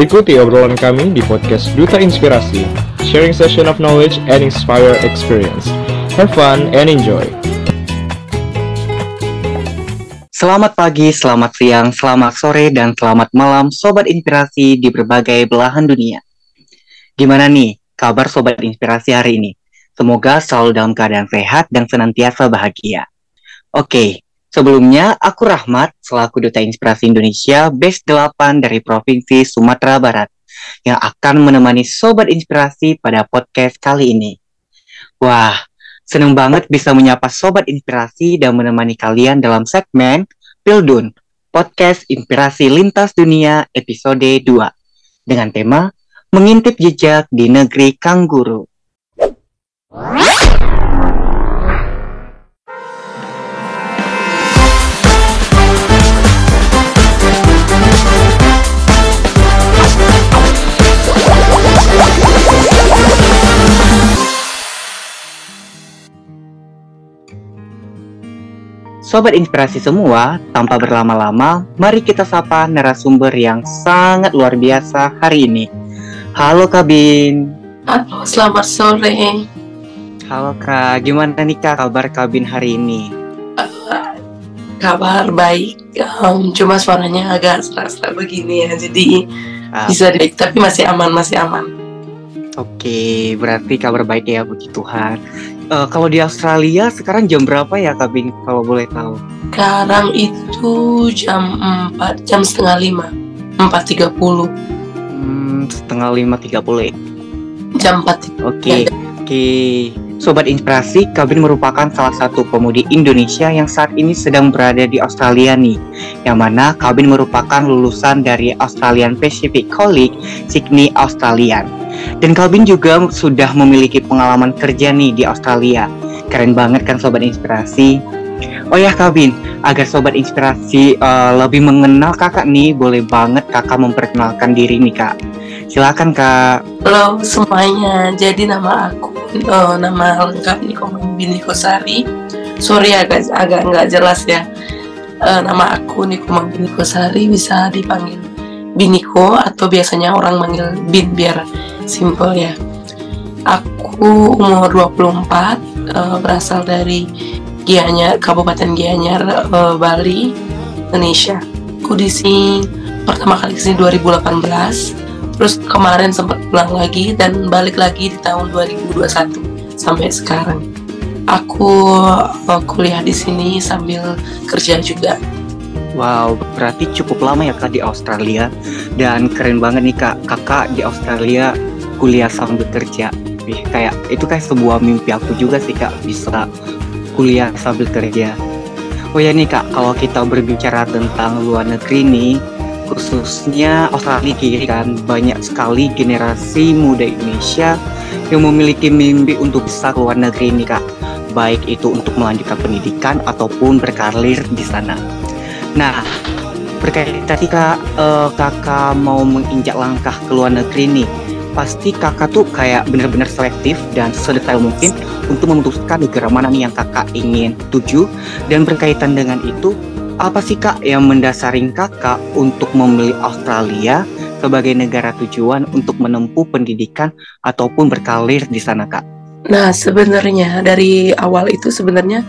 Ikuti obrolan kami di podcast Duta Inspirasi, sharing session of knowledge and inspire experience. Have fun and enjoy. Selamat pagi, selamat siang, selamat sore, dan selamat malam Sobat Inspirasi di berbagai belahan dunia. Gimana nih kabar Sobat Inspirasi hari ini? Semoga selalu dalam keadaan sehat dan senantiasa bahagia. Oke, sebelumnya aku Rahmat selaku Duta Inspirasi Indonesia Base 8 dari Provinsi Sumatera Barat yang akan menemani Sobat Inspirasi pada podcast kali ini. Wah, seneng banget bisa menyapa Sobat Inspirasi dan menemani kalian dalam segmen Pildun, Podcast Inspirasi Lintas Dunia episode 2 dengan tema Mengintip Jejak di Negeri Kangguru. Sobat inspirasi semua, tanpa berlama-lama, mari kita sapa narasumber yang sangat luar biasa hari ini. Halo Kabin. Halo, selamat sore. Halo Kak, gimana nih Kak kabar Kabin hari ini? Uh, kabar baik, um, cuma suaranya agak serak-serak begini ya, jadi uh, bisa baik, tapi masih aman, masih aman. Oke, berarti kabar baik ya, puji Tuhan. Uh, kalau di Australia sekarang jam berapa ya Kabin kalau boleh tahu? Sekarang itu jam 4, jam setengah 5, 4.30. Hmm, setengah 5.30 ya? Jam 4. Oke, okay. oke. Okay. Sobat Inspirasi, Kabin merupakan salah satu pemudi Indonesia yang saat ini sedang berada di Australia nih. Yang mana Kabin merupakan lulusan dari Australian Pacific College, Sydney, Australia. Dan Kabin juga sudah memiliki pengalaman kerja nih di Australia. Keren banget kan Sobat Inspirasi? Oh ya Kabin, agar Sobat Inspirasi uh, lebih mengenal kakak nih, boleh banget kakak memperkenalkan diri nih kak. Silakan kak. Halo semuanya, jadi nama aku, oh, nama lengkap Niko Bini Kosari. Sorry agak agak nggak jelas ya. Uh, nama aku Niko Bini Kosari bisa dipanggil Biniko atau biasanya orang manggil Bin biar simple ya. Aku umur 24, uh, berasal dari Gianyar, Kabupaten Gianyar, uh, Bali, Indonesia. Aku di sini pertama kali ke sini 2018 terus kemarin sempat pulang lagi dan balik lagi di tahun 2021 sampai sekarang aku uh, kuliah di sini sambil kerja juga Wow, berarti cukup lama ya kak di Australia dan keren banget nih kak kakak di Australia kuliah sambil kerja. Ih, kayak itu kayak sebuah mimpi aku juga sih kak bisa kuliah sambil kerja. Oh ya nih kak, kalau kita berbicara tentang luar negeri nih, khususnya Australia kiri kan. Banyak sekali generasi muda Indonesia yang memiliki mimpi untuk bisa keluar negeri ini kak. Baik itu untuk melanjutkan pendidikan ataupun berkarir di sana. Nah berkaitan tadi kak uh, kakak mau menginjak langkah ke luar negeri nih pasti kakak tuh kayak benar-benar selektif dan sedetail mungkin untuk memutuskan negara mana nih yang kakak ingin tuju. Dan berkaitan dengan itu apa sih kak yang mendasari kakak untuk memilih Australia sebagai negara tujuan untuk menempuh pendidikan ataupun berkarir di sana kak? Nah sebenarnya dari awal itu sebenarnya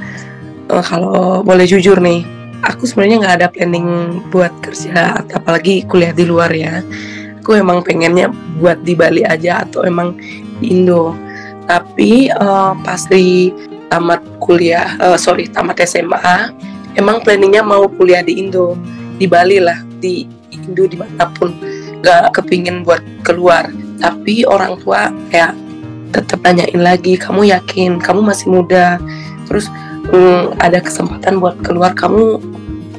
uh, kalau boleh jujur nih, aku sebenarnya nggak ada planning buat kerja apalagi kuliah di luar ya. Aku emang pengennya buat di Bali aja atau emang di Indo. Tapi uh, pasti tamat kuliah, uh, sorry tamat SMA emang planningnya mau kuliah di Indo di Bali lah di Indo di mana pun gak kepingin buat keluar. Tapi orang tua kayak tetap nanyain lagi kamu yakin? Kamu masih muda? Terus hmm, ada kesempatan buat keluar. Kamu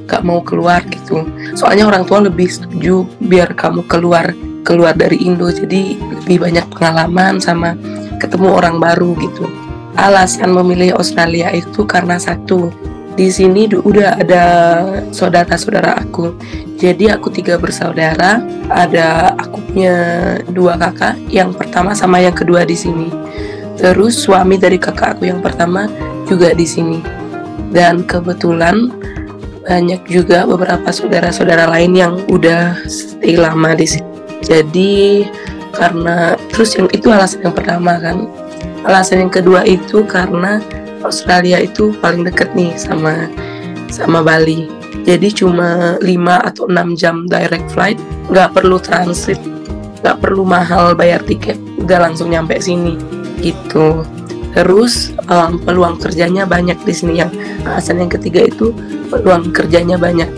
gak mau keluar gitu. Soalnya orang tua lebih setuju biar kamu keluar keluar dari Indo. Jadi lebih banyak pengalaman sama ketemu orang baru gitu. Alasan memilih Australia itu karena satu di sini udah ada saudara-saudara aku. Jadi aku tiga bersaudara, ada aku punya dua kakak, yang pertama sama yang kedua di sini. Terus suami dari kakak aku yang pertama juga di sini. Dan kebetulan banyak juga beberapa saudara-saudara lain yang udah stay lama di sini. jadi karena terus yang itu alasan yang pertama kan alasan yang kedua itu karena Australia itu paling deket nih sama sama Bali. Jadi cuma 5 atau 6 jam direct flight nggak perlu transit nggak perlu mahal bayar tiket udah langsung nyampe sini gitu. Terus um, peluang kerjanya banyak di sini. Yang alasan yang ketiga itu peluang kerjanya banyak.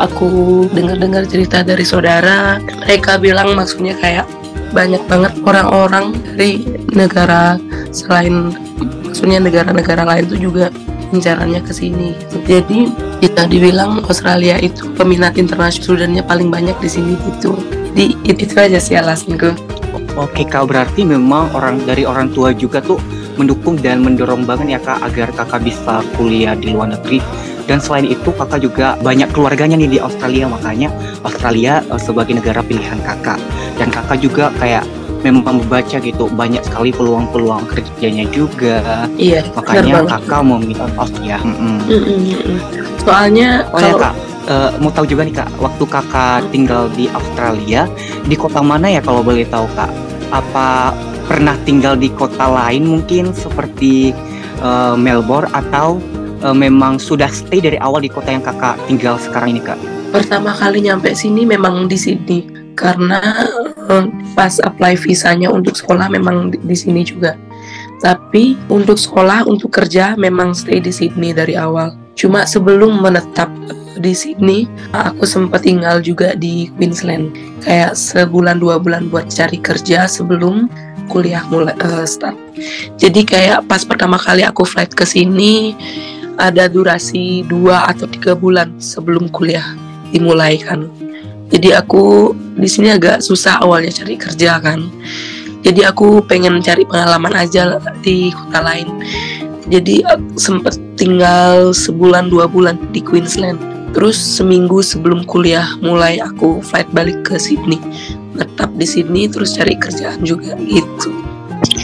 Aku dengar-dengar cerita dari saudara mereka bilang maksudnya kayak banyak banget orang-orang dari negara selain maksudnya negara-negara lain tuh juga incarannya ke sini. Jadi kita dibilang Australia itu peminat internasional studentnya paling banyak di sini gitu. Jadi itu, aja sih alasanku. Oke kak, berarti memang orang dari orang tua juga tuh mendukung dan mendorong banget ya kak agar kakak bisa kuliah di luar negeri dan selain itu kakak juga banyak keluarganya nih di Australia makanya Australia uh, sebagai negara pilihan kakak dan kakak juga kayak memang membaca gitu banyak sekali peluang-peluang kerjanya juga iya makanya kakak mau minta Australia mm -mm. Mm -mm. soalnya oh ya kak uh, mau tahu juga nih kak waktu kakak tinggal di Australia di kota mana ya kalau boleh tahu kak apa pernah tinggal di kota lain mungkin seperti uh, Melbourne atau uh, memang sudah stay dari awal di kota yang kakak tinggal sekarang ini kak? Pertama kali nyampe sini memang di sini karena uh, pas apply visanya untuk sekolah memang di, sini juga. Tapi untuk sekolah, untuk kerja memang stay di Sydney dari awal. Cuma sebelum menetap di sini, aku sempat tinggal juga di Queensland. Kayak sebulan dua bulan buat cari kerja sebelum kuliah mulai uh, start. Jadi kayak pas pertama kali aku flight ke sini, ada durasi dua atau tiga bulan sebelum kuliah dimulai kan. Jadi aku di sini agak susah awalnya cari kerja kan. Jadi aku pengen cari pengalaman aja di kota lain. Jadi sempet tinggal sebulan dua bulan di Queensland. Terus seminggu sebelum kuliah mulai aku flight balik ke Sydney. Tetap di Sydney terus cari kerjaan juga gitu.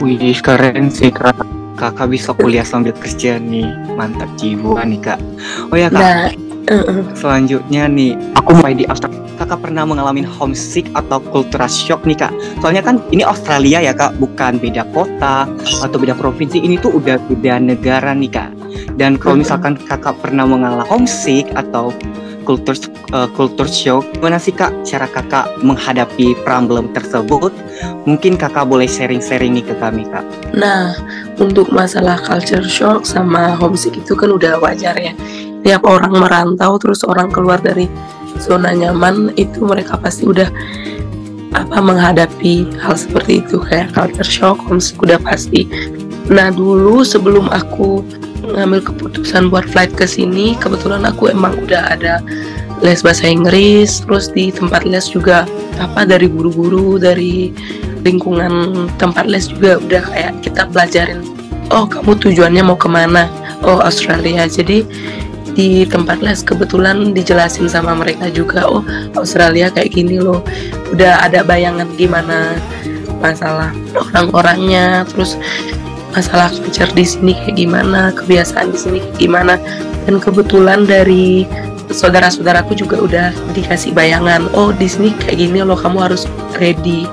Wih keren sih kak kakak bisa kuliah sambil kerja nih mantap jiwa nih kak oh ya kak nah, uh -uh. selanjutnya nih aku mulai di Australia kakak pernah mengalami homesick atau cultural shock nih kak soalnya kan ini Australia ya kak bukan beda kota atau beda provinsi ini tuh udah beda negara nih kak dan kalau misalkan kakak pernah mengalami homesick atau culture uh, culture shock. Gimana sih kak cara kakak menghadapi problem tersebut? Mungkin kakak boleh sharing-sharing nih ke kami kak. Nah untuk masalah culture shock sama homesick itu kan udah wajar ya. Tiap orang merantau terus orang keluar dari zona nyaman itu mereka pasti udah apa menghadapi hal seperti itu. Kayak culture shock, homesick udah pasti. Nah dulu sebelum aku ngambil keputusan buat flight ke sini kebetulan aku emang udah ada les bahasa Inggris terus di tempat les juga apa dari guru-guru dari lingkungan tempat les juga udah kayak kita pelajarin oh kamu tujuannya mau ke mana? Oh Australia. Jadi di tempat les kebetulan dijelasin sama mereka juga oh Australia kayak gini loh udah ada bayangan gimana masalah orang-orangnya terus masalah culture di sini kayak gimana, kebiasaan di sini kayak gimana. Dan kebetulan dari saudara-saudaraku juga udah dikasih bayangan, oh di sini kayak gini loh kamu harus ready.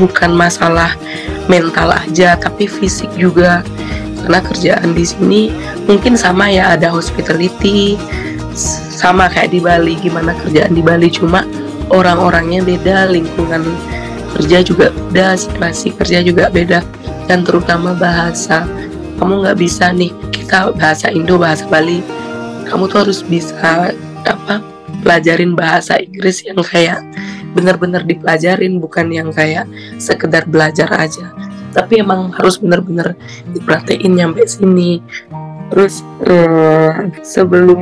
Bukan masalah mental aja, tapi fisik juga. Karena kerjaan di sini mungkin sama ya ada hospitality, sama kayak di Bali gimana kerjaan di Bali. Cuma orang-orangnya beda, lingkungan kerja juga beda, situasi kerja juga beda dan terutama bahasa. Kamu nggak bisa nih kita bahasa Indo bahasa Bali kamu tuh harus bisa apa pelajarin bahasa Inggris yang kayak benar-benar dipelajarin bukan yang kayak sekedar belajar aja. Tapi emang harus benar-benar diperhatiin nyampe sini terus uh, sebelum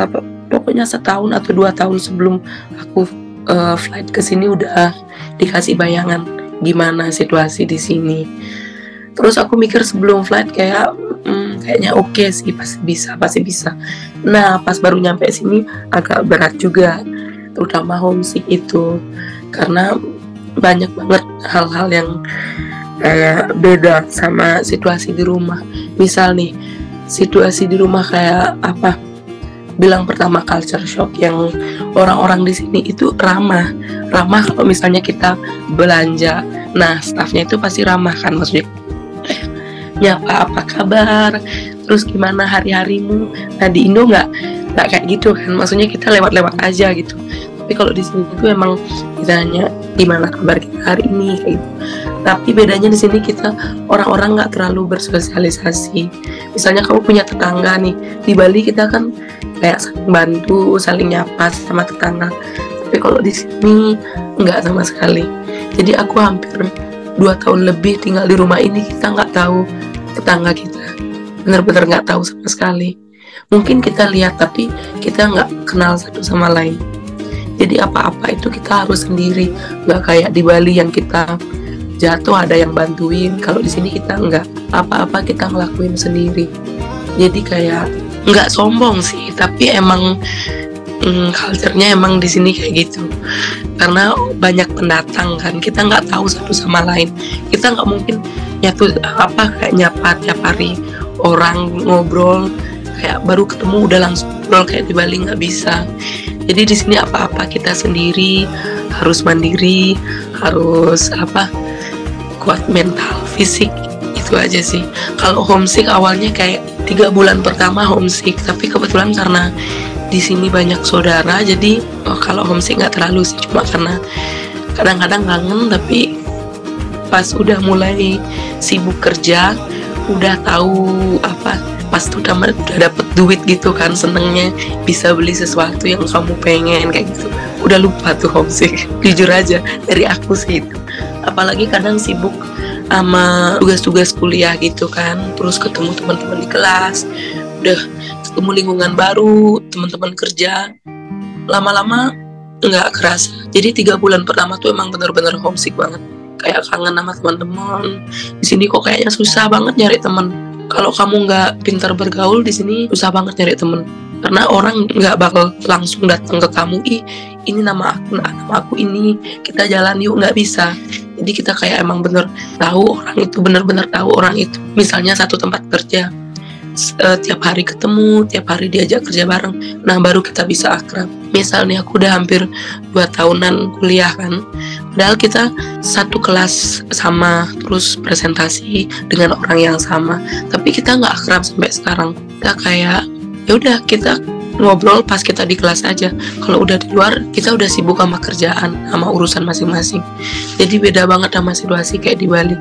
apa pokoknya setahun atau dua tahun sebelum aku uh, flight ke sini udah dikasih bayangan gimana situasi di sini. Terus aku mikir sebelum flight kayak hmm, kayaknya oke okay sih pasti bisa pasti bisa. Nah pas baru nyampe sini agak berat juga terutama homesick itu. Karena banyak banget hal-hal yang kayak beda sama situasi di rumah. Misal nih situasi di rumah kayak apa? Bilang pertama culture shock yang orang-orang di sini itu ramah. Ramah kalau misalnya kita belanja. Nah staffnya itu pasti ramah kan maksudnya? Nyapa apa kabar? Terus gimana hari-harimu? Nah di Indo nggak nggak kayak gitu kan? Maksudnya kita lewat-lewat aja gitu. Tapi kalau di sini itu emang ditanya gimana kabar kita hari ini? Kayak gitu tapi bedanya di sini kita orang-orang nggak terlalu bersosialisasi. Misalnya kamu punya tetangga nih di Bali kita kan kayak saling bantu saling nyapa sama tetangga. Tapi kalau di sini nggak sama sekali. Jadi aku hampir dua tahun lebih tinggal di rumah ini kita nggak tahu tetangga kita. Benar-benar nggak tahu sama sekali. Mungkin kita lihat tapi kita nggak kenal satu sama lain. Jadi apa-apa itu kita harus sendiri. Nggak kayak di Bali yang kita jatuh ada yang bantuin. Kalau di sini kita nggak apa-apa kita ngelakuin sendiri. Jadi kayak nggak sombong sih tapi emang hmm, culture-nya emang di sini kayak gitu. Karena banyak pendatang kan kita nggak tahu satu sama lain. Kita nggak mungkin nyatu apa kayak nyapa tiap hari orang ngobrol kayak baru ketemu udah langsung ngobrol kayak di Bali nggak bisa. Jadi di sini apa-apa kita sendiri harus mandiri harus apa kuat mental fisik itu aja sih. Kalau homesick awalnya kayak tiga bulan pertama homesick tapi kebetulan karena di sini banyak saudara jadi oh, kalau homesick nggak terlalu sih cuma karena kadang-kadang kangen tapi pas udah mulai sibuk kerja udah tahu apa pas udah udah dapet duit gitu kan senengnya bisa beli sesuatu yang kamu pengen kayak gitu. Udah lupa tuh homesick jujur aja dari aku sih itu apalagi kadang sibuk sama tugas-tugas kuliah gitu kan. Terus ketemu teman-teman di kelas udah ketemu lingkungan baru teman-teman kerja. Lama-lama nggak kerasa. Jadi tiga bulan pertama tuh emang bener-bener homesick banget. Kayak kangen sama teman-teman. Di sini kok kayaknya susah banget nyari teman. Kalau kamu nggak pintar bergaul di sini susah banget nyari temen karena orang nggak bakal langsung datang ke kamu ih ini nama aku nama aku ini. Kita jalan yuk. Nggak bisa jadi kita kayak emang bener tahu orang itu bener-bener tahu orang itu misalnya satu tempat kerja uh, tiap hari ketemu, tiap hari diajak kerja bareng. Nah, baru kita bisa akrab. Misalnya aku udah hampir dua tahunan kuliah kan, padahal kita satu kelas sama, terus presentasi dengan orang yang sama, tapi kita nggak akrab sampai sekarang. Kita kayak ya udah kita ngobrol pas kita di kelas aja. Kalau udah di luar, kita udah sibuk sama kerjaan, sama urusan masing-masing. Jadi beda banget sama situasi kayak di Bali.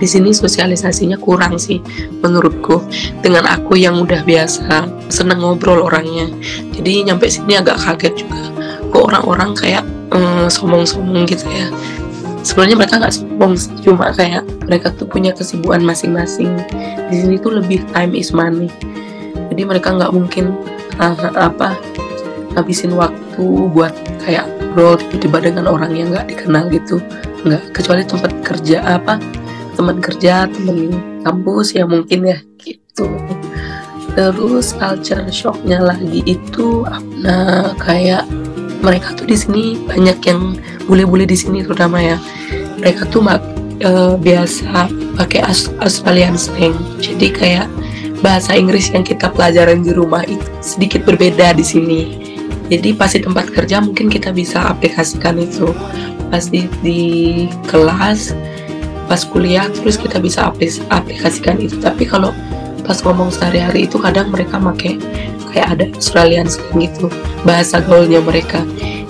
Di sini sosialisasinya kurang sih, menurutku. Dengan aku yang udah biasa seneng ngobrol orangnya. Jadi nyampe sini agak kaget juga. Kok orang-orang kayak mm, sombong-sombong gitu ya. Sebenarnya mereka nggak sombong cuma kayak mereka tuh punya kesibukan masing-masing. Di sini tuh lebih time is money. Jadi mereka nggak mungkin apa ngabisin waktu buat kayak bro tiba-tiba dengan orang yang nggak dikenal gitu. Nggak kecuali tempat kerja apa teman kerja teman kampus ya mungkin ya gitu. Terus culture shocknya lagi itu nah kayak mereka tuh di sini banyak yang bule-bule di sini terutama ya. Mereka tuh mak, uh, biasa pakai Australian slang. Jadi kayak bahasa Inggris yang kita pelajaran di rumah itu sedikit berbeda di sini. Jadi pasti tempat kerja mungkin kita bisa aplikasikan itu. Pasti di kelas, pas kuliah terus kita bisa aplikasikan itu. Tapi kalau pas ngomong sehari-hari itu kadang mereka pakai kayak ada Australian slang gitu bahasa gaulnya mereka.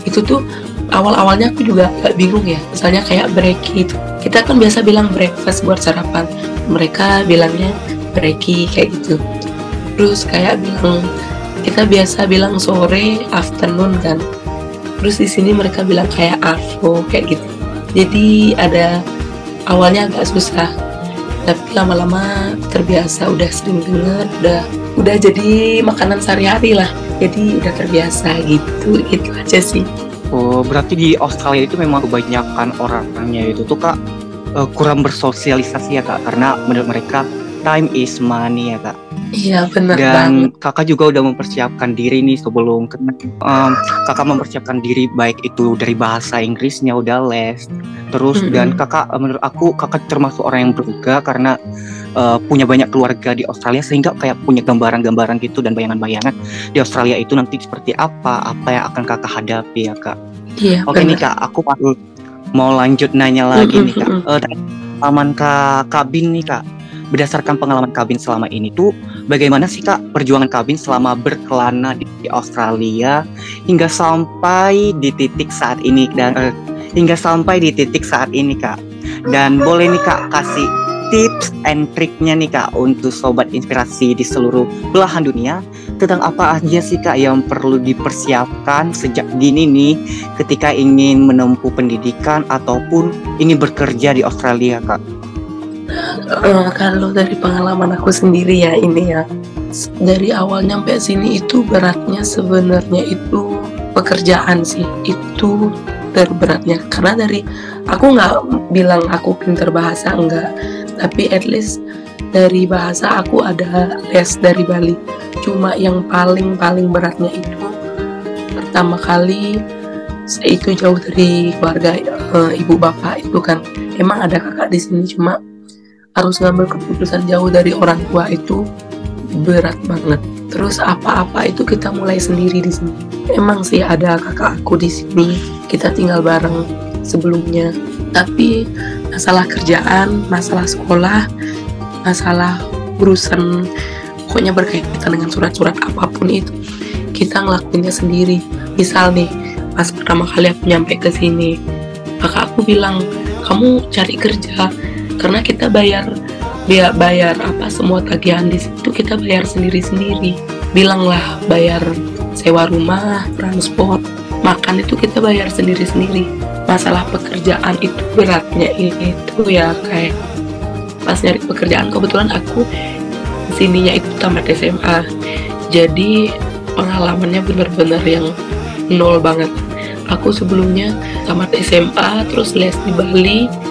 Itu tuh awal-awalnya aku juga gak bingung ya. Misalnya kayak break itu. Kita kan biasa bilang breakfast buat sarapan. Mereka bilangnya breki kayak gitu. Terus kayak bilang kita biasa bilang sore afternoon kan. Terus di sini mereka bilang kayak afro kayak gitu. Jadi ada awalnya agak susah. Tapi lama-lama terbiasa udah sering dengar udah udah jadi makanan sehari-hari lah. Jadi udah terbiasa gitu gitu aja sih. Oh berarti di Australia itu memang kebanyakan orangnya itu tuh kak uh, kurang bersosialisasi ya kak? Karena menurut mereka time is money ya kak Iya benar dan banget. kakak juga udah mempersiapkan diri nih sebelum em, kakak mempersiapkan diri baik itu dari bahasa Inggrisnya udah les terus Mm-mm. dan kakak menurut aku kakak termasuk orang yang berguna karena eh, punya banyak keluarga di Australia sehingga kayak punya gambaran-gambaran gitu dan bayangan-bayangan di Australia itu nanti seperti apa apa yang akan kakak hadapi ya kak Iya Oke nih benar. kak, aku mau- lanjut nanya lagi Mm-mm, nih kak. mm-mm. Eh, pengalaman kak kabin nih kak, berdasarkan pengalaman kabin selama ini tuh, bagaimana sih kak perjuangan kabin selama berkelana di, Australia hingga sampai di titik saat ini dan eh, hingga sampai di titik saat ini kak. Dan boleh nih kak kasih tips and triknya nih kak untuk sobat inspirasi di seluruh belahan dunia tentang apa aja sih kak yang perlu dipersiapkan sejak dini nih ketika ingin menempuh pendidikan ataupun ingin bekerja di Australia kak. Eh, kalau dari pengalaman aku sendiri ya ini ya. Dari awal nyampe sini itu beratnya sebenarnya itu pekerjaan sih. Itu terberatnya. Karena dari aku nggak bilang aku pinter bahasa enggak. Tapi at least dari bahasa aku ada les dari Bali. Cuma yang paling paling beratnya itu pertama kali itu jauh dari keluarga eh, ibu bapak itu kan. Emang ada kakak di sini cuma harus ngambil keputusan jauh dari orang tua itu berat banget. Terus apa-apa itu kita mulai sendiri di sini. Emang sih ada kakak aku di sini, kita tinggal bareng sebelumnya. Tapi masalah kerjaan, masalah sekolah, masalah urusan pokoknya berkaitan dengan surat-surat apa pun itu kita ngelakuinnya sendiri. Misal nih, pas pertama kali aku nyampe ke sini, kakak aku bilang, "Kamu cari kerja karena kita bayar biar bayar apa semua tagihan di situ kita bayar sendiri-sendiri. Bilanglah bayar sewa rumah transport makan itu kita bayar sendiri-sendiri. Masalah pekerjaan itu beratnya itu ya kayak pas nyari pekerjaan. Kebetulan aku sininya itu tamat SMA jadi pengalamannya bener-bener yang nol banget. Aku sebelumnya tamat SMA terus les di Bali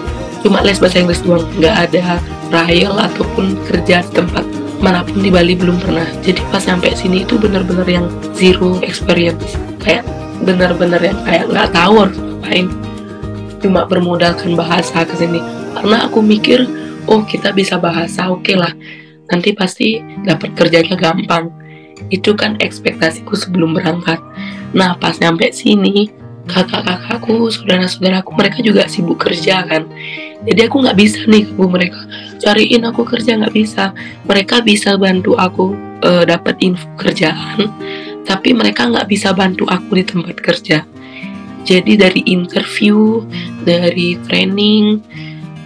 cuma les bahasa Inggris doang nggak ada trial ataupun kerja di tempat mana pun di Bali belum pernah. Jadi pas sampai sini itu bener-bener yang zero experience. Kayak bener-bener yang kayak nggak tahu harus ngapain. Cuma bermodalkan bahasa ke sini. Karena aku mikir oh kita bisa bahasa oke lah. Nanti pasti dapat kerjanya gampang. Itu kan ekspektasiku sebelum berangkat. Nah pas nyampe sini kakak-kakakku saudara-saudaraku mereka juga sibuk kerja kan jadi aku nggak bisa nih bu mereka. Cariin aku kerja nggak bisa. Mereka bisa bantu aku eh, dapat info kerjaan tapi mereka nggak bisa bantu aku di tempat kerja. Jadi dari interview dari training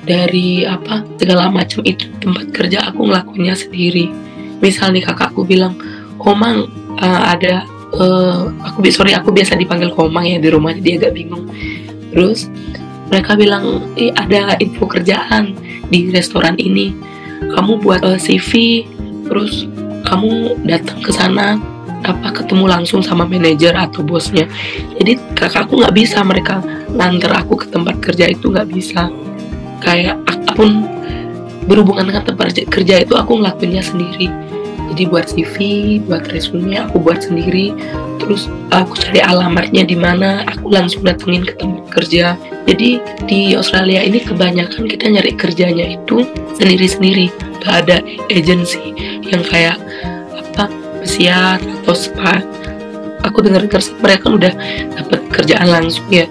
dari apa segala macam itu tempat kerja aku ngelakuinnya sendiri. Misal nih kakakku bilang Komang eh, ada eh, aku sorry aku biasa dipanggil Komang ya di rumah dia agak bingung. Terus mereka bilang eh, ada info kerjaan di restoran ini. Kamu buat eh, CV terus kamu datang ke sana apa ketemu langsung sama manajer atau bosnya. Jadi kakakku nggak bisa mereka nganter aku ke tempat kerja itu nggak bisa. Kayak apa pun berhubungan dengan tempat kerja itu aku ngelakuinnya sendiri jadi buat CV buat resume aku buat sendiri. Terus aku cari alamatnya di mana aku langsung datengin ke tempat kerja. Jadi di Australia ini kebanyakan kita nyari kerjanya itu sendiri-sendiri. Gak ada agency yang kayak apa pesiar atau spa. Aku sih mereka udah dapat kerjaan langsung ya.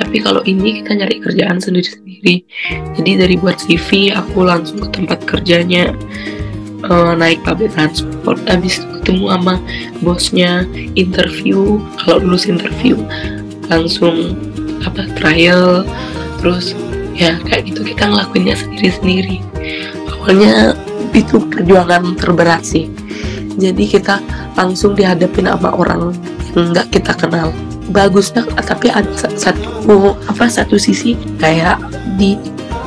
Tapi kalau ini kita nyari kerjaan sendiri-sendiri. Jadi dari buat CV aku langsung ke tempat kerjanya eh, naik public transport habis ketemu sama bosnya interview. Kalau lulus interview langsung apa trial terus ya kayak gitu. Kita ngelakuinnya sendiri-sendiri. Awalnya itu perjuangan terberat sih. Jadi kita langsung dihadapin sama orang yang nggak kita kenal. Bagusnya tapi ada sa- satu apa satu sisi kayak di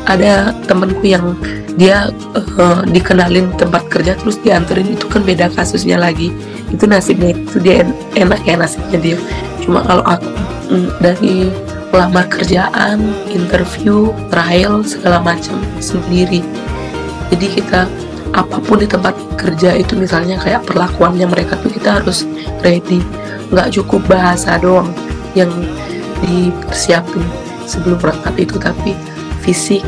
ada temenku yang dia eh, dikenalin tempat kerja terus dianterin. Itu kan beda kasusnya lagi. Itu nasibnya itu dia en- enak ya nasibnya dia. Cuma kalau aku mm, dari melamar kerjaan interview trial segala macam sendiri. Jadi kita apa pun di tempat kerja itu misalnya kayak perlakuannya mereka tuh kita harus ready. Nggak cukup bahasa doang yang dipersiapin sebelum berangkat itu tapi fisik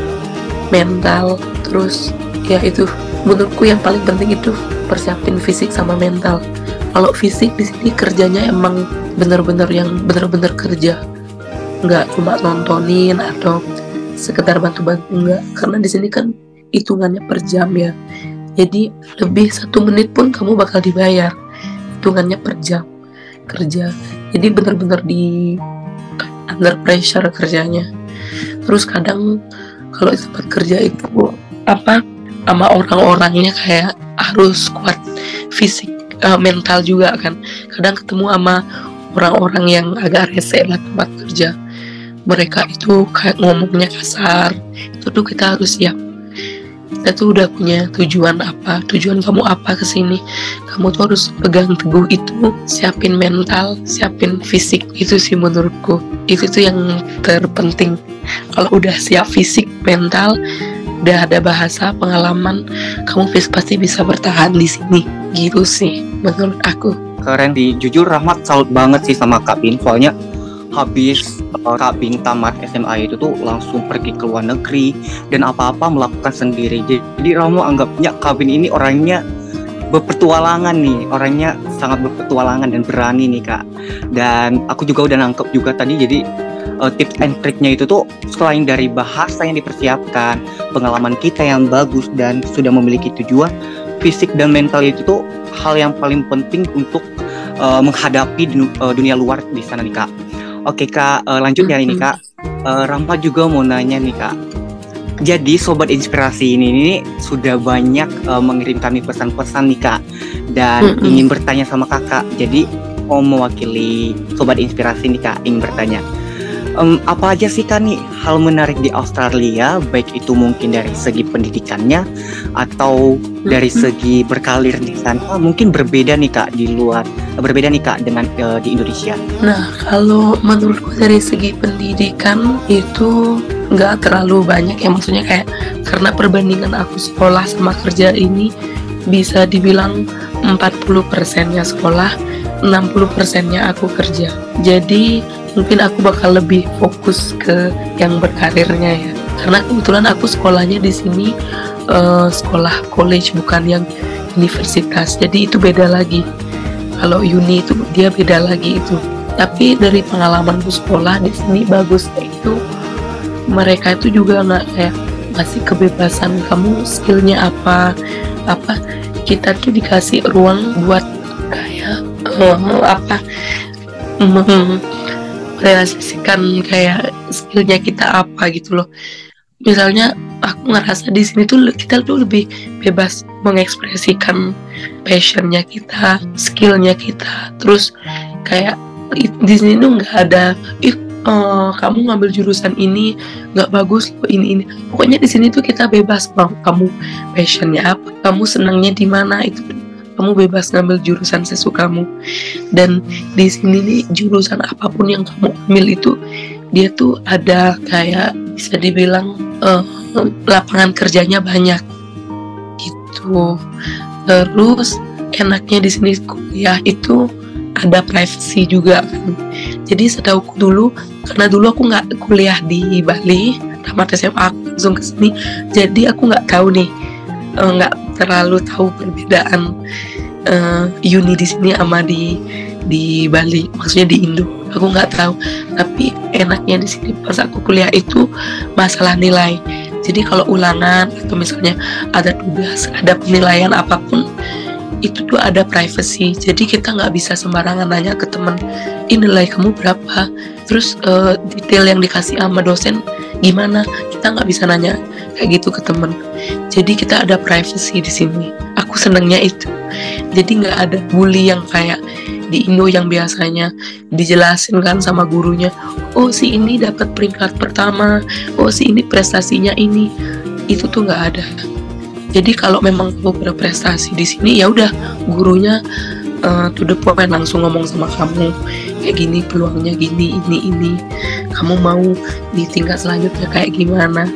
mental terus ya itu menurutku yang paling penting itu persiapin fisik sama mental. Kalau fisik di sini kerjanya emang bener-bener yang bener-bener kerja. Nggak cuma nontonin atau sekedar bantu-bantu enggak karena di sini kan hitungannya per jam ya. Jadi lebih satu menit pun kamu bakal dibayar. Hitungannya per jam kerja. Jadi bener-bener di under pressure kerjanya terus kadang kalau tempat kerja itu apa sama orang-orangnya kayak harus kuat fisik uh, mental juga kan. Kadang ketemu sama orang-orang yang agak rese lah tempat kerja. Mereka itu kayak ngomongnya kasar. Itu tuh kita harus siap kita tuh udah punya tujuan apa? Tujuan kamu apa ke sini? Kamu tuh harus pegang teguh itu siapin mental siapin fisik. Itu sih menurutku. Itu tuh yang terpenting. Kalau udah siap fisik mental udah ada bahasa pengalaman kamu pasti bisa bertahan di sini. Gitu sih menurut aku. Keren di jujur Rahmat salut banget sih sama Kak Bin soalnya habis uh, tamat SMA itu tuh langsung pergi ke luar negeri dan apa-apa melakukan sendiri. Jadi Romo anggapnya Kak Bin ini orangnya berpetualangan nih, orangnya sangat berpetualangan dan berani nih Kak. Dan aku juga udah nangkep juga tadi jadi uh, tips and triknya itu tuh selain dari bahasa yang dipersiapkan, pengalaman kita yang bagus dan sudah memiliki tujuan, fisik dan mental itu tuh hal yang paling penting untuk uh, menghadapi dunia luar di sana nih Kak. Oke kak, uh, lanjut ya ini kak. Uh, Rampa juga mau nanya nih kak. Jadi sobat inspirasi ini, ini sudah banyak uh, mengirim kami pesan-pesan nih kak, dan mm-hmm. ingin bertanya sama kakak. Jadi mau mewakili sobat inspirasi nih kak, ingin bertanya um, apa aja sih kan nih hal menarik di Australia? Baik itu mungkin dari segi pendidikannya atau dari segi berkalir di sana? Mungkin berbeda nih kak di luar berbeda nih kak dengan uh, di Indonesia. Nah kalau menurutku dari segi pendidikan itu nggak terlalu banyak ya. Maksudnya kayak karena perbandingan aku sekolah sama kerja ini bisa dibilang 40 persennya sekolah 60 persennya aku kerja. Jadi mungkin aku bakal lebih fokus ke yang berkarirnya ya. Karena kebetulan aku sekolahnya di sini uh, sekolah college bukan yang universitas. Jadi itu beda lagi. Kalau uni itu dia beda lagi itu. Tapi dari pengalamanku sekolah di sini bagusnya itu mereka itu juga nggak kayak masih kebebasan kamu skillnya apa. Apa? Kita tuh dikasih ruang buat kayak uh, apa merealisasikan kayak skillnya kita apa gitu loh. Misalnya aku ngerasa di sini tuh kita tuh lebih bebas mengekspresikan passionnya kita skillnya kita. Terus kayak di sini tuh nggak ada ih uh, kamu ngambil jurusan ini nggak bagus loh ini ini. Pokoknya di sini tuh kita bebas mau kamu passionnya apa kamu senangnya di mana itu kamu bebas ngambil jurusan sesukamu. Dan di sini nih jurusan apa pun yang kamu ambil itu dia tuh ada kayak bisa dibilang uh, lapangan kerjanya banyak. Gitu. Terus enaknya di sini kuliah itu ada privacy juga kan. Jadi setahu dulu karena dulu aku nggak kuliah di Bali tamat SMA aku langsung ke sini. Jadi aku nggak tahu nih nggak uh, terlalu tahu perbedaan uh, uni di sini sama di di Bali maksudnya di Indo. Aku nggak tahu. Tapi enaknya di sini pas aku kuliah itu masalah nilai. Jadi kalau ulangan atau misalnya ada tugas ada penilaian apa pun itu tuh ada privacy. Jadi kita nggak bisa sembarangan nanya ke temen ini nilai kamu berapa? Terus uh, detail yang dikasih sama dosen gimana? Kita nggak bisa nanya kayak gitu ke temen. Jadi kita ada privacy di sini. Aku senengnya itu. Jadi nggak ada bully yang kayak di Indo yang biasanya dijelasin kan sama gurunya oh si ini dapat peringkat pertama. Oh si ini prestasinya ini. Itu tuh nggak ada. Jadi kalau memang kamu berprestasi di sini ya udah gurunya uh, to the point langsung ngomong sama kamu kayak gini peluangnya gini ini ini. Kamu mau di tingkat selanjutnya kayak gimana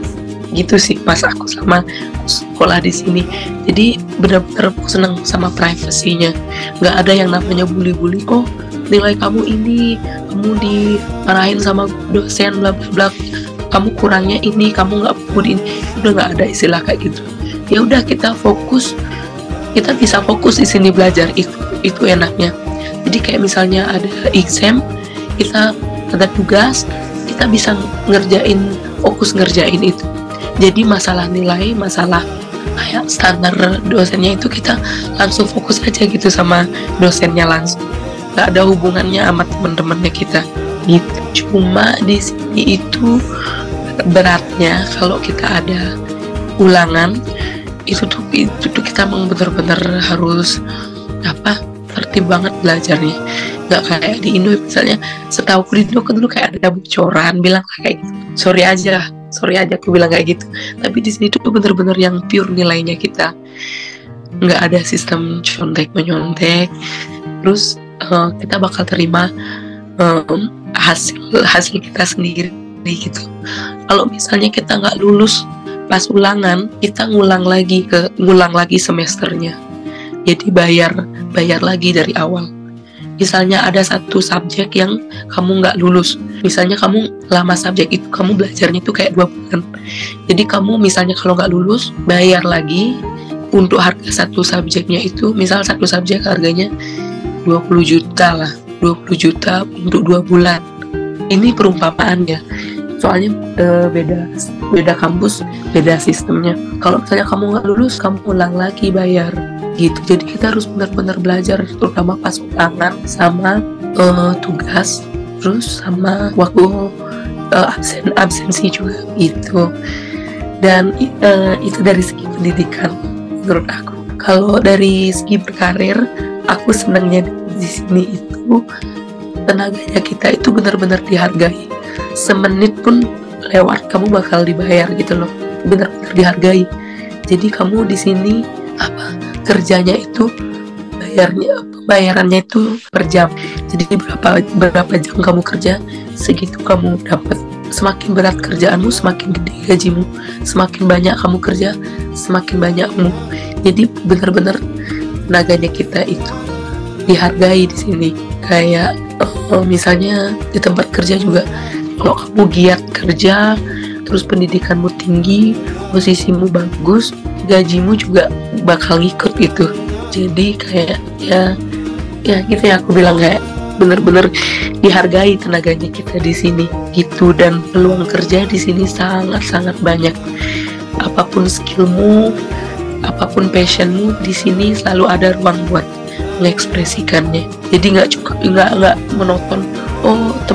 gitu sih pas aku sama sekolah di sini. Jadi benar-benar aku seneng sama privasinya. Nggak ada yang namanya bully-bully oh nilai kamu ini kamu dimarahin sama dosen bla bla bla kamu kurangnya ini kamu nggak ini udah nggak ada istilah kayak gitu. Ya udah kita fokus kita bisa fokus di sini belajar itu itu enaknya. Jadi kayak misalnya ada exam kita ada tugas kita bisa ngerjain fokus ngerjain itu jadi masalah nilai masalah kayak standar dosennya itu kita langsung fokus aja gitu sama dosennya langsung. Nggak ada hubungannya sama teman-temannya kita. Gitu. Cuma di sini itu beratnya kalau kita ada ulangan itu tuh itu tuh kita memang benar-benar harus apa tertib banget belajarnya. Nggak kayak di Indo misalnya setahu aku di Indo kan dulu kayak ada bocoran bilang kayak gitu. Sorry aja sorry aja aku bilang kayak gitu. Tapi di sini tuh bener-bener yang pure nilainya kita. Nggak ada sistem contek menyontek terus uh, kita bakal terima um, hasil hasil kita sendiri gitu. Kalau misalnya kita nggak lulus pas ulangan kita ngulang lagi ke ngulang lagi semesternya. Jadi bayar bayar lagi dari awal misalnya ada satu subjek yang kamu nggak lulus. Misalnya kamu lama subjek itu kamu belajarnya itu kayak dua bulan. Jadi kamu misalnya kalau nggak lulus bayar lagi untuk harga satu subjeknya itu misal satu subjek harganya 20 juta lah 20 juta untuk dua bulan. Ini perumpamaan ya soalnya uh, beda beda kampus beda sistemnya. Kalau misalnya kamu nggak lulus kamu ulang lagi bayar gitu. Jadi kita harus benar-benar belajar terutama pas ulangan sama uh, tugas terus sama waktu uh, absen absensi juga itu dan uh, itu dari segi pendidikan menurut aku. Kalau dari segi berkarir aku senangnya di sini itu tenaganya kita itu benar-benar dihargai semenit pun lewat kamu bakal dibayar gitu loh. Benar-benar dihargai. Jadi kamu di sini apa kerjanya itu bayarnya bayarannya itu per jam. Jadi berapa berapa jam kamu kerja segitu kamu dapat. Semakin berat kerjaanmu semakin gede gajimu. Semakin banyak kamu kerja semakin banyakmu. Jadi benar-benar tenaganya kita itu dihargai di sini. Kayak oh, misalnya di tempat kerja juga kalau kamu giat kerja terus pendidikanmu tinggi posisimu bagus gajimu juga bakal ngikut gitu. Jadi kayak ya ya gitu ya aku bilang kayak bener-bener dihargai tenaganya kita di sini gitu. Dan peluang kerja di sini sangat-sangat banyak. Apa pun skillmu apa pun passionmu di sini selalu ada ruang buat mengekspresikannya. Jadi nggak cukup nggak nggak menonton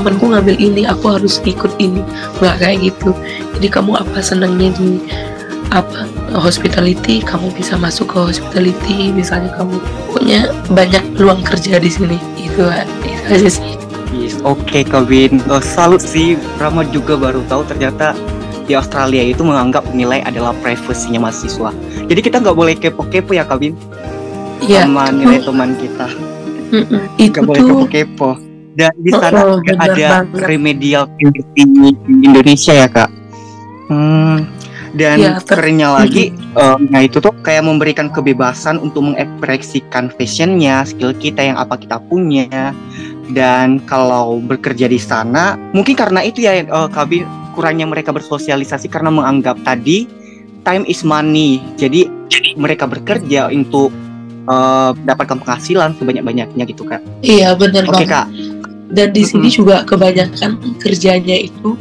temanku ngambil ini aku harus ikut ini. Nggak kayak gitu. Jadi kamu apa senangnya di apa hospitality? Kamu bisa masuk ke hospitality misalnya kamu punya banyak peluang kerja di sini. Itu itu aja sih. Yes, oke okay, Kevin oh, salut sih. Rama juga baru tahu ternyata di Australia itu menganggap nilai adalah privasinya mahasiswa. Jadi kita nggak boleh kepo-kepo ya Kevin ya, sama nilai teman kita. Nggak boleh kepo-kepo dan di sana oh, oh, ada banget. remedial di Indonesia ya kak? Hmm, dan ya, kerennya lagi uh, nah itu tuh kayak memberikan kebebasan untuk mengekspresikan fashionnya skill kita yang apa kita punya. Dan kalau bekerja di sana mungkin karena itu ya uh, Kabi kurangnya mereka bersosialisasi karena menganggap tadi time is money. Jadi mereka bekerja untuk uh, dapatkan penghasilan sebanyak-banyaknya gitu kan iya benar oke okay, kak dan di sini mm -hmm. juga kebanyakan kerjanya itu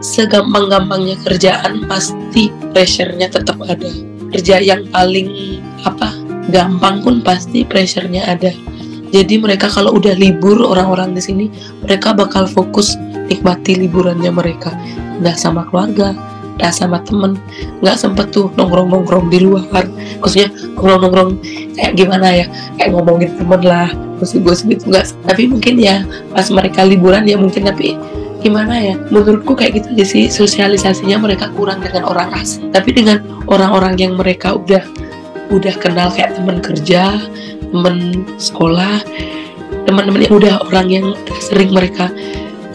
segampang-gampangnya kerjaan pasti pressure-nya tetap ada. Kerja yang paling apa gampang pun pasti pressure-nya ada. Jadi mereka kalau udah libur orang-orang di sini mereka bakal fokus nikmati liburannya mereka. Nggak sama keluarga nggak sama temen nggak sempet tuh nongkrong-nongkrong di luar. Maksudnya nongkrong-nongkrong kayak gimana ya? Kayak ngomongin temen lah gosip-gosip itu nggak tapi mungkin ya pas mereka liburan ya mungkin tapi gimana ya menurutku kayak gitu aja sih sosialisasinya mereka kurang dengan orang asing. Tapi dengan orang-orang yang mereka udah udah kenal kayak teman kerja teman sekolah teman-teman yang udah orang yang sering mereka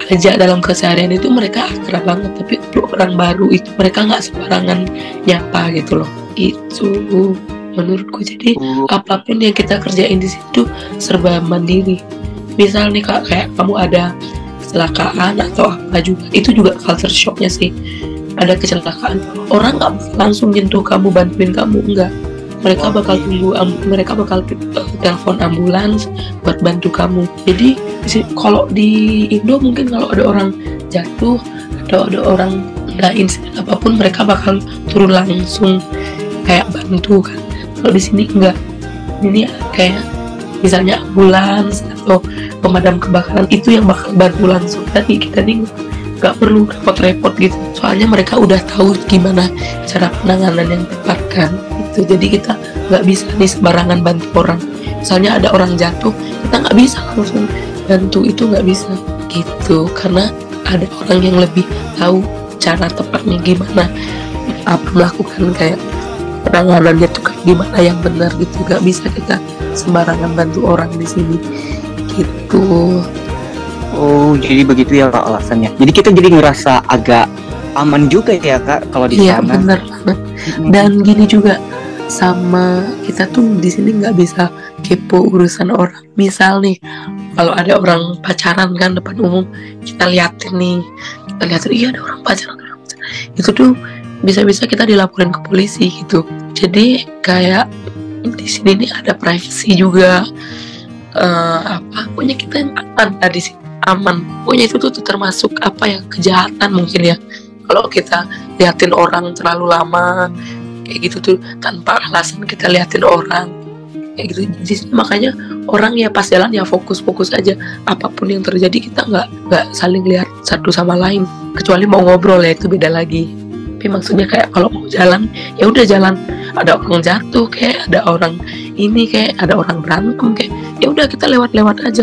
kerja dalam keseharian itu mereka akrab banget. Tapi untuk orang baru itu mereka nggak sembarangan nyapa gitu loh. Itu menurutku. Jadi Oh, apa pun yang kita kerjain di situ serba mandiri. Misal nih kak kayak kamu ada kecelakaan atau apa juga itu juga culture shocknya sih. Ada kecelakaan orang nggak langsung nyentuh kamu bantuin kamu enggak. Mereka bakal tunggu am- mereka bakal uh, telepon ambulans buat bantu kamu. Jadi kalau di Indo mungkin kalau ada orang jatuh atau ada orang ada insiden apa pun mereka bakal turun langsung kayak bantu kan kalau di sini enggak. Ini kayak misalnya ambulans atau pemadam kebakaran itu yang bakal bantu langsung. Tadi kita nih nggak perlu repot-repot gitu. Soalnya mereka udah tahu gimana cara penanganan yang tepat kan itu jadi kita nggak bisa nih sembarangan bantu orang. Misalnya ada orang jatuh kita nggak bisa langsung bantu itu nggak bisa gitu. Karena ada orang yang lebih tahu cara tepatnya gimana apa melakukan kayak penanganannya tuh kayak gimana yang benar gitu. Nggak bisa kita sembarangan bantu orang di sini. Gitu. Oh, jadi begitu ya kak alasannya. Jadi kita jadi ngerasa agak aman juga ya kak kalau di iya sana. benar banget. Dan gini juga sama kita tuh di sini nggak bisa kepo urusan orang. Misal nih kalau ada orang pacaran kan depan umum kita liatin nih. Kita liatin iya ada orang pacaran ada orang pacaran." itu tuh bisa-bisa kita dilaporin ke polisi gitu. Jadi kayak di sini nih ada privacy juga. Eh, apa? Pokoknya kita yang aman lah di sini aman. Pokoknya itu tuh termasuk apa ya kejahatan mungkin ya. Kalau kita liatin orang terlalu lama kayak gitu tuh tanpa alasan kita liatin orang kayak gitu. Di sini makanya orang ya pas jalan ya fokus-fokus aja. Apa pun yang terjadi kita nggak nggak saling lihat satu sama lain. Kecuali mau ngobrol ya itu beda lagi tapi maksudnya kayak kalau mau jalan ya udah jalan. Ada orang jatuh kayak ada orang ini kayak ada orang berantem kayak ya udah kita lewat-lewat aja.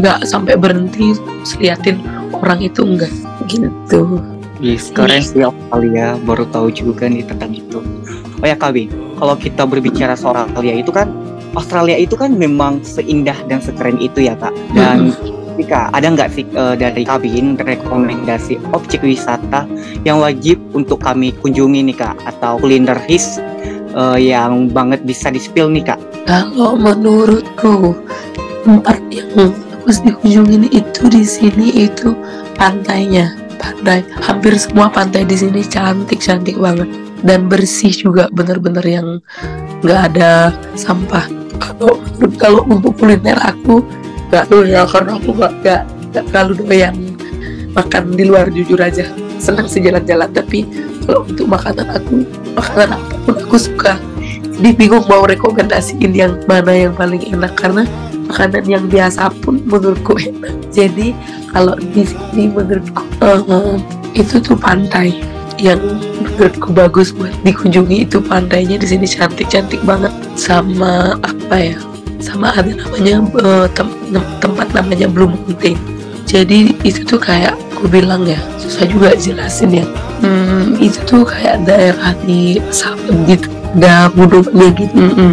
Nggak sampai berhenti liatin orang itu enggak gitu. Yes, keren sih Australia, baru tahu juga nih tentang itu. Oh ya Kabi, kalau kita berbicara soal Australia itu kan, Australia itu kan memang seindah dan sekeren itu ya kak. Dan Ada nggak sih eh, dari Kabin rekomendasi objek wisata yang wajib untuk kami kunjungi nih kak, atau kuliner his eh, yang banget bisa di-spill nih kak? Kalau menurutku tempat yang bagus dikunjungi itu di sini itu pantainya, pantai. Hampir semua pantai di sini cantik cantik banget dan bersih juga bener-bener yang nggak ada sampah. Kalau untuk kuliner aku nggak doyan karena aku nggak nggak nggak terlalu doyan makan di luar jujur aja. Senang sih jalan-jalan tapi kalau untuk makanan aku makanan apa pun aku suka. Jadi bingung mau rekomendasiin yang mana yang paling enak karena makanan yang biasa pun menurutku enak. Jadi kalau di sini menurutku eh, itu tuh pantai yang menurutku bagus buat dikunjungi. Itu pantainya di sini cantik cantik banget sama apa ya sama ada namanya eh, tem- tem- tempat namanya Blue Mountain. Jadi itu tuh kayak aku bilang ya susah juga jelasin ya. Hmm, itu tuh kayak daerah di Sabang gitu. Ada gunungnya gitu. Mm-mm.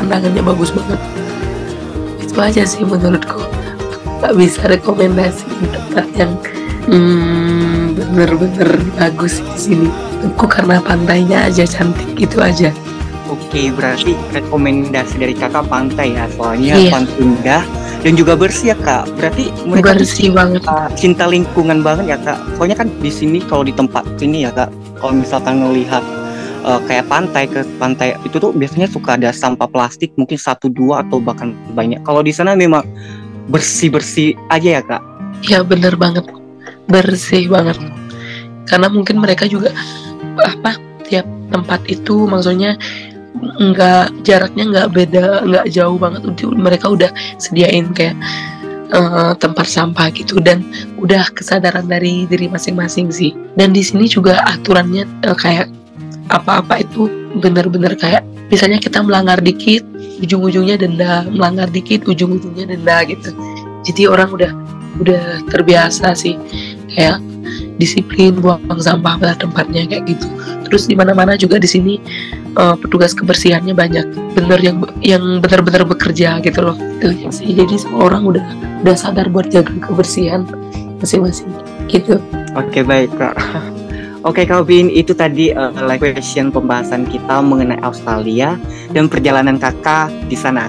pandangannya bagus banget. Itu aja sih menurutku. Nggak bisa rekomendasi tempat yang hmm, bener-bener. bagus di sini. Aku karena pantainya aja cantik gitu aja Oke, berarti rekomendasi dari kakak pantai ya, soalnya Iya. pantai indah dan juga bersih ya kak. Berarti mereka bersih banget cinta, cinta lingkungan banget ya kak. Soalnya kan di sini kalau di tempat sini ya kak, kalau misalkan ngelihat eh, kayak pantai ke pantai itu tuh biasanya suka ada sampah plastik mungkin satu dua atau bahkan banyak. Kalau di sana memang bersih bersih aja ya kak. ya bener banget bersih banget karena mungkin mereka juga apa tiap tempat itu maksudnya nggak jaraknya nggak beda nggak jauh banget. Mereka udah sediain kayak eh, tempat sampah gitu. Dan udah kesadaran dari diri masing-masing sih. Dan di sini juga aturannya eh, kayak apa-apa itu bener-bener kayak misalnya kita melanggar dikit ujung-ujungnya denda. Melanggar dikit ujung-ujungnya denda gitu. Jadi orang udah udah terbiasa sih. Kayak disiplin buang sampah pada tempatnya kayak gitu. Terus di mana-mana juga di sini eh, petugas kebersihannya banyak. Bener yang yang benar-benar bekerja gitu loh. Jadi semua orang udah udah sadar buat jaga kebersihan masing-masing. Gitu. Oke baik kak. Oke Kak Bin, itu tadi uh, live question pembahasan kita mengenai Australia dan perjalanan kakak di sana.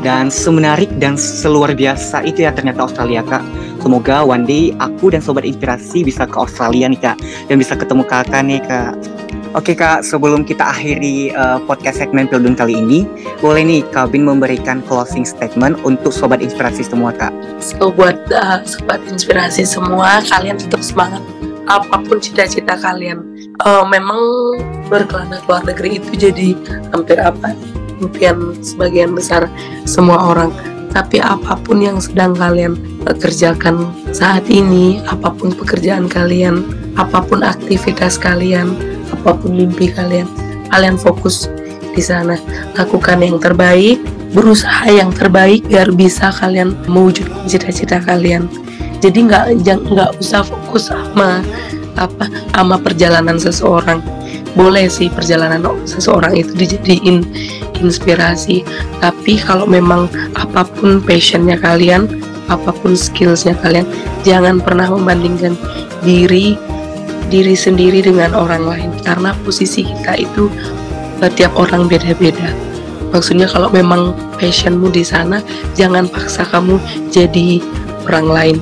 Dan semenarik dan seluar biasa itu ya ternyata Australia kak. Semoga one day aku dan sobat inspirasi bisa ke Australia nih kak dan bisa ketemu kakak nih kak. Oke kak, sebelum kita akhiri uh, podcast segmen Pildun kali ini, boleh nih Kak Bin memberikan closing statement untuk sobat inspirasi semua kak. so buat uh, sobat inspirasi semua kalian tetap semangat apa pun cita-cita kalian uh, memang berkelana ke luar negeri itu jadi hampir apa impian sebagian besar semua orang. Tapi apa pun yang sedang kalian kerjakan saat ini apa pun pekerjaan kalian apa pun aktivitas kalian apa pun mimpi kalian kalian fokus di sana. Lakukan yang terbaik berusaha yang terbaik biar bisa kalian mewujudkan cita-cita kalian. Jadi nggak nggak usah fokus sama apa sama perjalanan seseorang. Boleh sih perjalanan seseorang itu dijadiin inspirasi tapi kalau memang apa pun passionnya kalian apa pun skillsnya kalian jangan pernah membandingkan diri diri sendiri dengan orang lain. Karena posisi kita itu eh, tiap orang beda-beda. Maksudnya kalau memang passionmu di sana jangan paksa kamu jadi orang lain.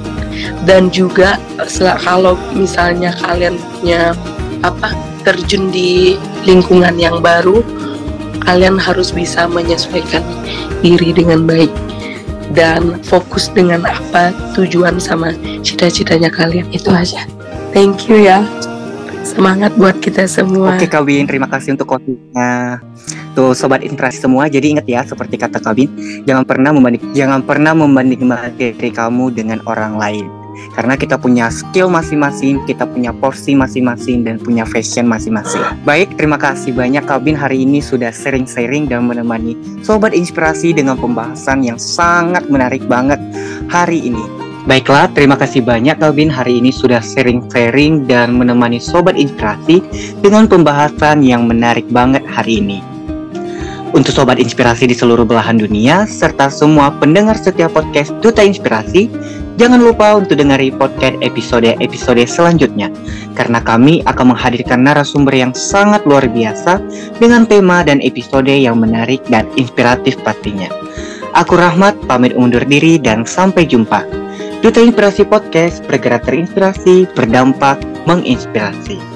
Dan juga sel- kalau misalnya kalian punya apa terjun di lingkungan yang baru kalian harus bisa menyesuaikan diri dengan baik dan fokus dengan apa tujuan sama cita-citanya kalian itu aja thank you ya semangat buat kita semua Oke Kak Bin, terima kasih untuk closingnya. Tuh sobat inspirasi semua, jadi ingat ya seperti kata Kak Bin, jangan pernah membanding jangan pernah membandingkan diri kamu dengan orang lain. Karena kita punya skill masing-masing, kita punya porsi masing-masing dan punya fashion masing-masing. Baik, terima kasih banyak Kak Bin hari ini sudah sharing-sharing dan menemani sobat inspirasi dengan pembahasan yang sangat menarik banget hari ini. Baiklah, terima kasih banyak Kalbin hari ini sudah sharing-sharing dan menemani Sobat Inspirasi dengan pembahasan yang menarik banget hari ini. Untuk Sobat Inspirasi di seluruh belahan dunia, serta semua pendengar setiap podcast Duta Inspirasi, jangan lupa untuk dengari podcast episode-episode selanjutnya, karena kami akan menghadirkan narasumber yang sangat luar biasa dengan tema dan episode yang menarik dan inspiratif pastinya. Aku Rahmat, pamit undur diri dan sampai jumpa. Duta Inspirasi Podcast bergerak terinspirasi, berdampak, menginspirasi.